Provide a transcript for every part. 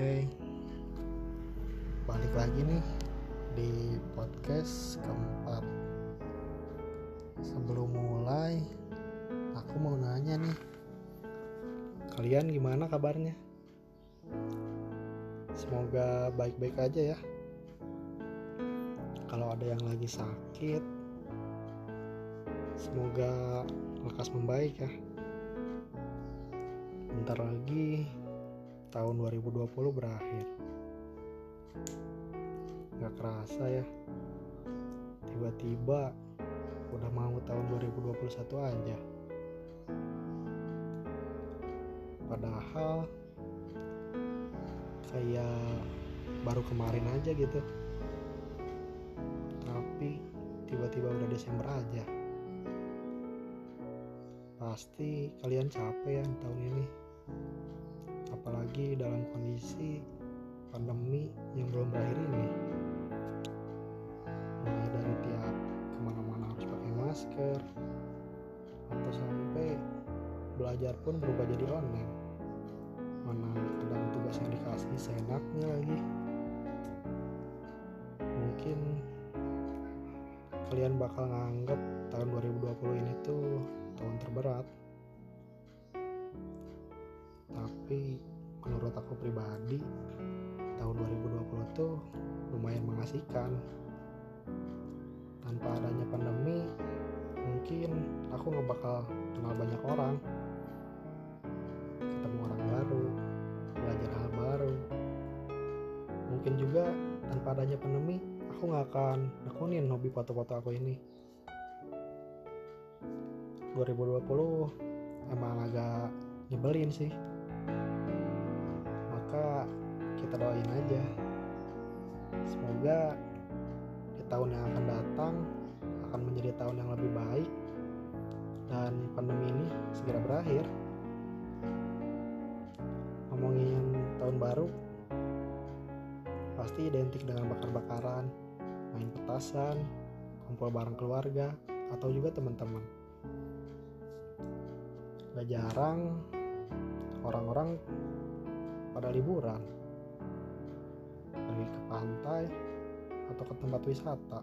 Oke, balik lagi nih di podcast keempat. Sebelum mulai, aku mau nanya nih, kalian gimana kabarnya? Semoga baik-baik aja ya. Kalau ada yang lagi sakit, semoga lekas membaik ya. Bentar lagi tahun 2020 berakhir. Gak kerasa ya, tiba-tiba udah mau tahun 2021 aja. Padahal kayak baru kemarin aja gitu. Tapi tiba-tiba udah Desember aja. Pasti kalian capek ya tahun ini apalagi dalam kondisi pandemi yang belum berakhir ini. Mulai dari tiap ke mana-mana harus pakai masker atau sampai belajar pun berubah jadi online. Mana kadang tugas yang dikasih seenaknya lagi. Mungkin kalian bakal nganggap tahun pribadi tahun 2020 tuh lumayan mengasihkan. Tanpa adanya pandemi mungkin aku nggak bakal kenal banyak orang. Ketemu orang baru belajar hal baru. Mungkin juga tanpa adanya pandemi aku nggak akan nekunin hobi foto-foto aku ini. 2020 emang agak nyebelin sih kita doain aja. Semoga di tahun yang akan datang akan menjadi tahun yang lebih baik dan pandemi ini segera berakhir. Ngomongin tahun baru pasti identik dengan bakar-bakaran main petasan kumpul bareng keluarga atau juga teman-teman. Gak jarang orang-orang pada liburan pergi ke pantai atau ke tempat wisata.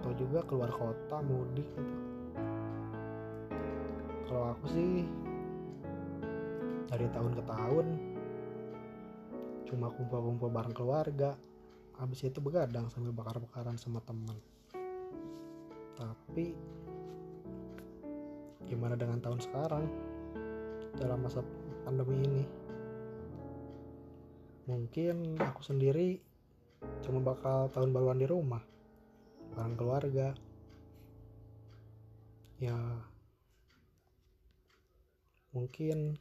Atau juga keluar kota mudik gitu. Kalau aku sih dari tahun ke tahun cuma kumpul-kumpul bareng keluarga. Habis itu begadang sambil bakar-bakaran sama teman tapi gimana dengan tahun sekarang? Dalam masa pandemi ini mungkin aku sendiri cuma bakal tahun baruan di rumah bareng keluarga. Ya mungkin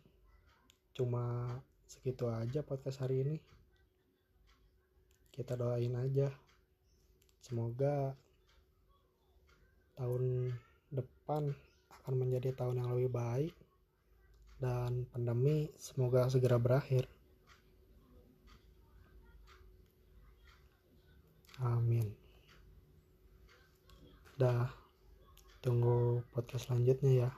cuma segitu aja podcast hari ini. Kita doain aja. Semoga tahun depan akan menjadi tahun yang lebih baik dan pandemi semoga segera berakhir. Dah, tunggu podcast selanjutnya ya.